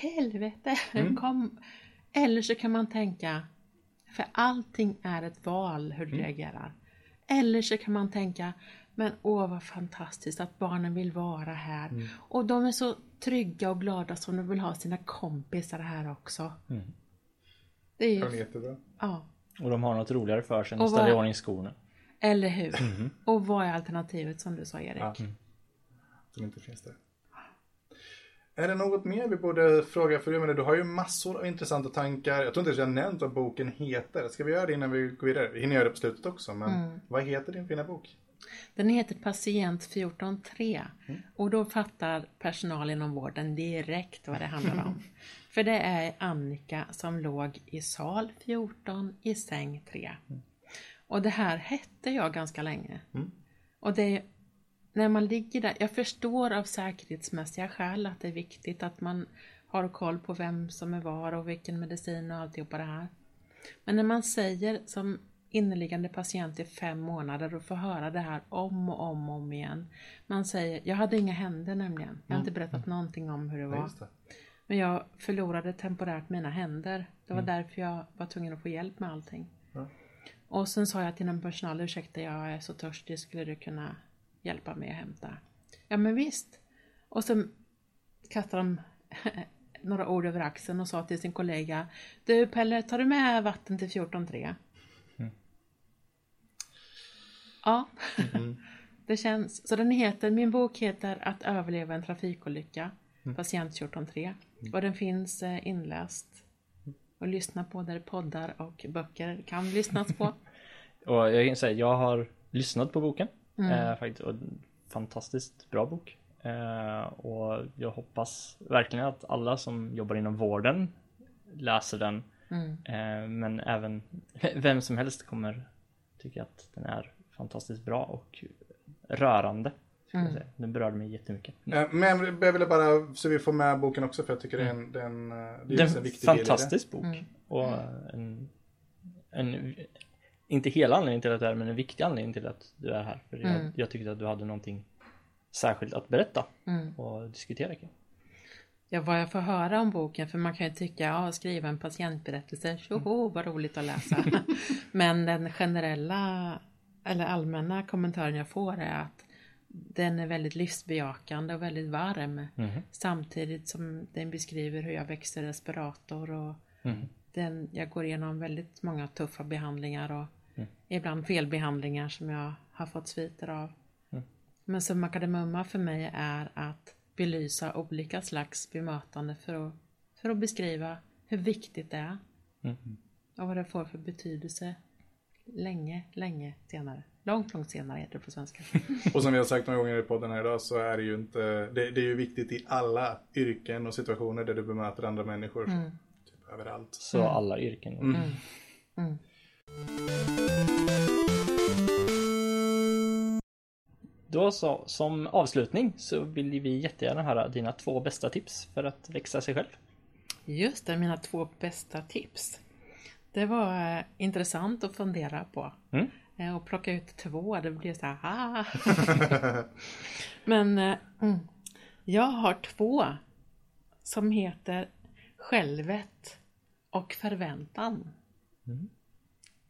Helvete, Mm. kom. Eller så kan man tänka För allting är ett val hur du Mm. reagerar. Eller så kan man tänka Men åh vad fantastiskt att barnen vill vara här. Mm. Och de är så trygga och glada som de vill ha sina kompisar här också. Mm. Det är ju, jättebra. ja, Och de har något roligare för sig än att Och ställa i ordning skorna. eller hur? Och vad är alternativet som du sa Erik? Ja. Som inte finns där. Är det något mer vi borde fråga? För jag menar, du har ju massor av intressanta tankar. Jag tror inte ens jag nämnt vad boken heter. Ska vi göra det innan vi går vidare? Vi hinner göra det på slutet också, men vad heter din fina bok? Den heter Patient 14.3 och då fattar personal inom vården direkt vad det handlar om. För det är Annika som låg i sal 14 i säng 3. Och det här hette jag ganska länge. Och det när man ligger där, jag förstår av säkerhetsmässiga skäl att det är viktigt att man har koll på vem som är var och vilken medicin och alltihopa det här. Men när man säger som inneliggande patient i fem månader och får höra det här om och om och om igen. Man säger, jag hade inga händer nämligen. Jag har inte berättat någonting om hur det Ja, var. just det. Men jag förlorade temporärt mina händer. Det var därför jag var tvungen att få hjälp med allting. Ja. Och sen sa jag till en personal, ursäkta jag är så törstig, skulle du kunna hjälpa mig att hämta? Ja men visst. Och sen kastade de några ord över axeln och sa till sin kollega, du Pelle, tar du med vatten till 14.3? Ja, det känns. Så den heter, min bok heter Att överleva en trafikolycka, patient 14.3. Och den finns eh, inläst och lyssna på där poddar och böcker kan lyssnas på. Och jag kan säga, jag har lyssnat på boken. Eh, faktiskt, och en fantastiskt bra bok. Eh, och jag hoppas verkligen att alla som jobbar inom vården läser den. Eh, men även vem som helst kommer tycka att den är fantastiskt bra och rörande. Säga. Den berörde mig jättemycket. Men jag ville bara, så vi får med boken också, för jag tycker det är en, den, det är Det just är en en viktig del i det. fantastisk bok. Och en, en, inte hela anledningen till att du är här, men en viktig anledning till att du är här. För jag, jag tyckte att du hade någonting särskilt att berätta och diskutera kring. Ja, vad jag får höra om boken, för man kan ju tycka, ja, skriva en patientberättelse, tjoho, vad roligt att läsa. Men den generella, eller allmänna kommentaren jag får är att den är väldigt livsbejakande och väldigt varm. Samtidigt som den beskriver hur jag växer respirator och den, jag går igenom väldigt många tuffa behandlingar och ibland felbehandlingar som jag har fått sviter av. Men summa kardemumma för mig är att belysa olika slags bemötande för att, för att beskriva hur viktigt det är. Och vad det får för betydelse länge, länge senare. Långt, långt senare heter det på svenska. Och som vi har sagt några gånger i podden här idag så är det ju inte, det, det är ju viktigt i alla yrken och situationer där du bemöter andra människor. Typ överallt. Så alla yrken. Då så, som avslutning så vill vi jättegärna höra dina två bästa tips för att växa sig själv. Just det, mina två bästa tips. Det var eh, intressant att fundera på. Mm. Eh, och plocka ut två, det blir så här, ah. Men eh, mm, jag har två som heter Självet och Förväntan.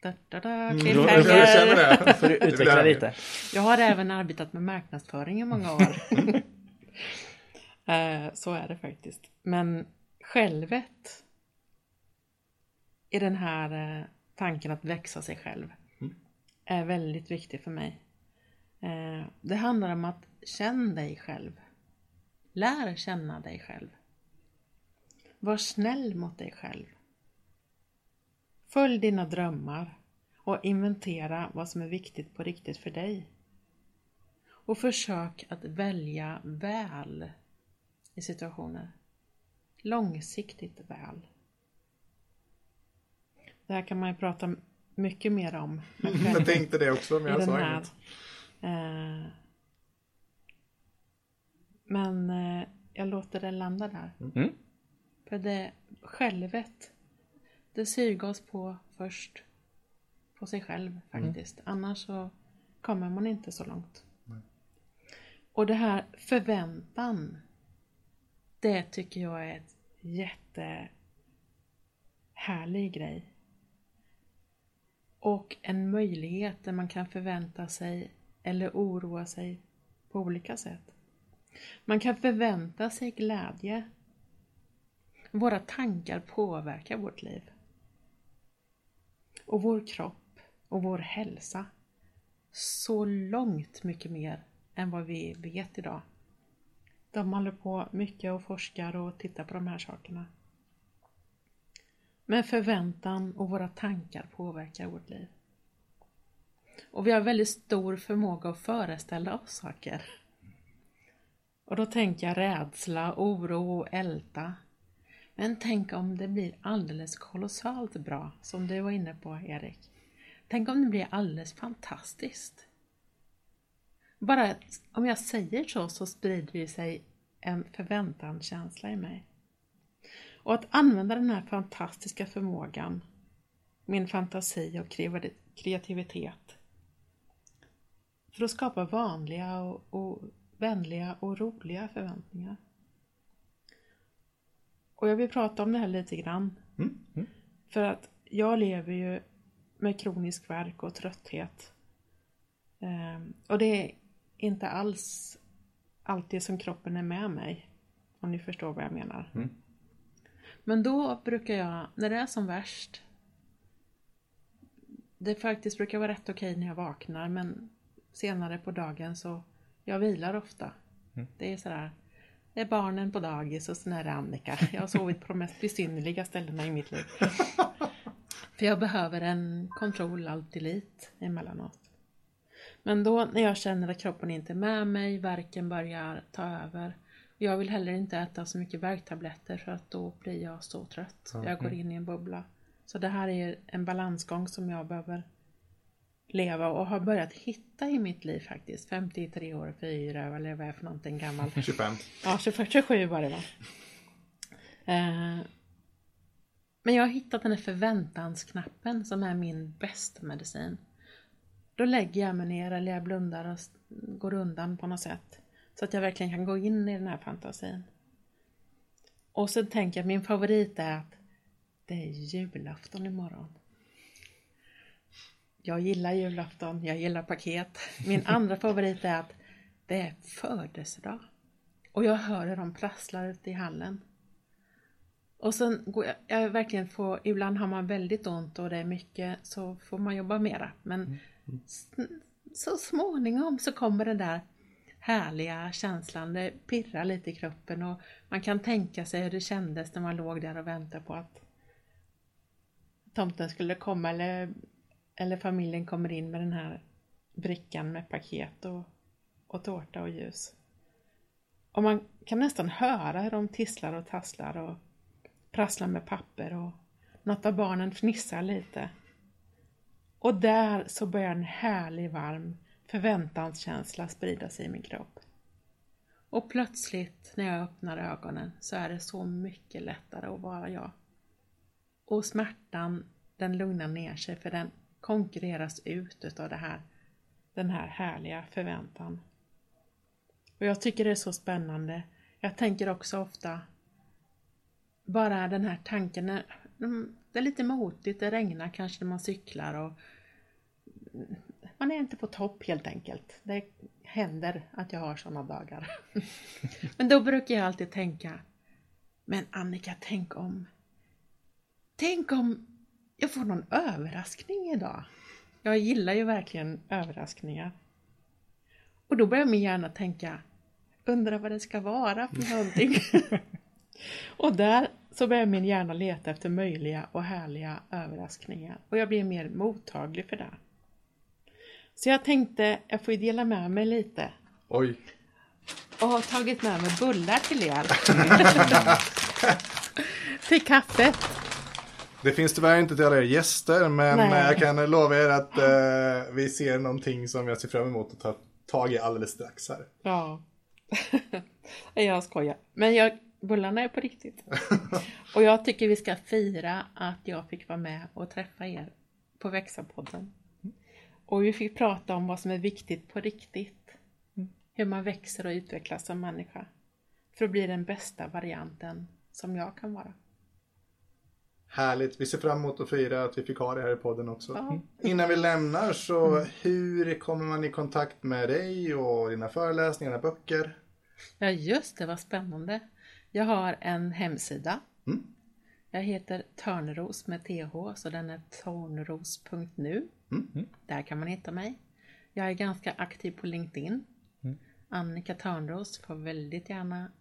Da, da, da, Mm, jag känner det. Får du utveckla det. lite? Jag har även arbetat med marknadsföring i många år. Eh, Så är det faktiskt. Men självet i den här eh, tanken att växa sig själv är väldigt viktig för mig. Eh, Det handlar om att känna dig själv. Lär känna dig själv. Var snäll mot dig själv. Följ dina drömmar och inventera vad som är viktigt på riktigt för dig. Och försök att välja väl i situationer. Långsiktigt väl. Det här kan man ju prata mycket mer om. med Jag tänkte det också, men jag sa inget. Eh, men eh, jag låter det landa där. Mm. För det självet, det syrgas på först på sig själv faktiskt. Annars så kommer man inte så långt. Och det här förväntan, det tycker jag är ett jättehärlig grej. Och en möjlighet där man kan förvänta sig eller oroa sig på olika sätt. Man kan förvänta sig glädje. Våra tankar påverkar vårt liv. Och vår kropp och vår hälsa så långt mycket mer än vad vi vet idag. De håller på mycket och forskar och tittar på de här sakerna. Men förväntan och våra tankar påverkar vårt liv. Och vi har väldigt stor förmåga att föreställa oss saker. Och då tänker jag rädsla, oro och älta. Men tänk om det blir alldeles kolossalt bra, som du var inne på Erik. Tänk om det blir alldeles fantastiskt. Bara om jag säger så, så sprider det sig en förväntanskänsla i mig. Och att använda den här fantastiska förmågan, min fantasi och kreativitet, för att skapa vanliga och, och vänliga och roliga förväntningar. Och jag vill prata om det här lite grann. Mm. Mm. För att jag lever ju med kronisk värk och trötthet. Um, och det är inte alls alltid som kroppen är med mig. Om ni förstår vad jag menar. Mm. Men då brukar jag, när det är som värst, det faktiskt brukar vara rätt okej när jag vaknar men senare på dagen så jag vilar ofta. Mm. Det är sådär, det är barnen på dagis och sen är det Annika. Jag har sovit på de mest besynnerliga ställena i mitt liv. För jag behöver en kontroll allt emellanåt. Men då när jag känner att kroppen inte är med mig, verken börjar ta över. Jag vill heller inte äta så mycket värktabletter för att då blir jag så trött. Mm. Jag går in i en bubbla. Så det här är en balansgång som jag behöver leva och har börjat hitta i mitt liv faktiskt. 53 år, 4 eller vad är för någonting gammal. 25. Ja, 27 var det va. Eh, men jag har hittat den här förväntansknappen som är min bästa medicin. Då lägger jag mig ner eller jag blundar och går undan på något sätt. Så att jag verkligen kan gå in i den här fantasin. Och så tänker jag att min favorit är att det är julafton imorgon. Jag gillar julafton, jag gillar paket. Min andra favorit är att det är födelsedag. Och jag hör hur de prasslar ute i hallen. Och sen går jag, jag verkligen får, ibland har man väldigt ont och det är mycket så får man jobba mera. Men mm. Mm. så småningom så kommer den där härliga känslan, det pirrar lite i kroppen och man kan tänka sig hur det kändes när man låg där och väntade på att tomten skulle komma eller eller familjen kommer in med den här brickan med paket och, och tårta och ljus. Och man kan nästan höra hur de tisslar och tasslar och prasslar med papper och något av barnen fnissar lite. Och där så börjar en härlig varm förväntanskänsla sprida sig i min kropp. Och plötsligt när jag öppnar ögonen så är det så mycket lättare att vara jag. Och smärtan den lugnar ner sig för den konkurreras ut av det här, den här härliga förväntan. Och jag tycker det är så spännande. Jag tänker också ofta bara den här tanken, det är lite motigt, det regnar kanske när man cyklar och man är inte på topp helt enkelt. Det händer att jag har sådana dagar. Men då brukar jag alltid tänka, men Annika, tänk om Tänk om jag får någon överraskning idag. Jag gillar ju verkligen överraskningar. Och då börjar min hjärna tänka, undrar vad det ska vara för någonting. och där så börjar min hjärna leta efter möjliga och härliga överraskningar och jag blir mer mottaglig för det. Så jag tänkte, jag får ju dela med mig lite. Oj! Och har tagit med mig bullar till er. till kaffet. Det finns tyvärr inte till alla er gäster, men Nej. jag kan lova er att eh, vi ser någonting som jag ser fram emot att ta tag i alldeles strax här. Ja. jag skojar. Men jag, bullarna är på riktigt. och jag tycker vi ska fira att jag fick vara med och träffa er på Växa-podden. Och vi fick prata om vad som är viktigt på riktigt. Hur man växer och utvecklas som människa. För att bli den bästa varianten som jag kan vara. Härligt. Vi ser fram emot att fira att vi fick ha det här i podden också. Ja. Innan vi lämnar så mm. hur kommer man i kontakt med dig och dina föreläsningar, dina böcker? Ja just det, vad spännande. Jag har en hemsida. Mm. Jag heter Törneros med TH så den är tornros.nu. Mm. Där kan man hitta mig. Jag är ganska aktiv på LinkedIn. Mm. Annika Törnros får väldigt gärna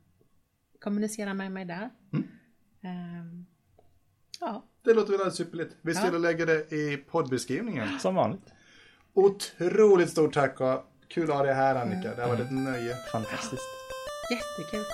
kommunicera med mig där. Mm. Ja, Det låter väl alldeles ypperligt. Vi Ja. ska lägga det i poddbeskrivningen. Som vanligt. Otroligt stort tack och kul att ha dig här Annika. Det har varit ett nöje. Fantastiskt. jättekul.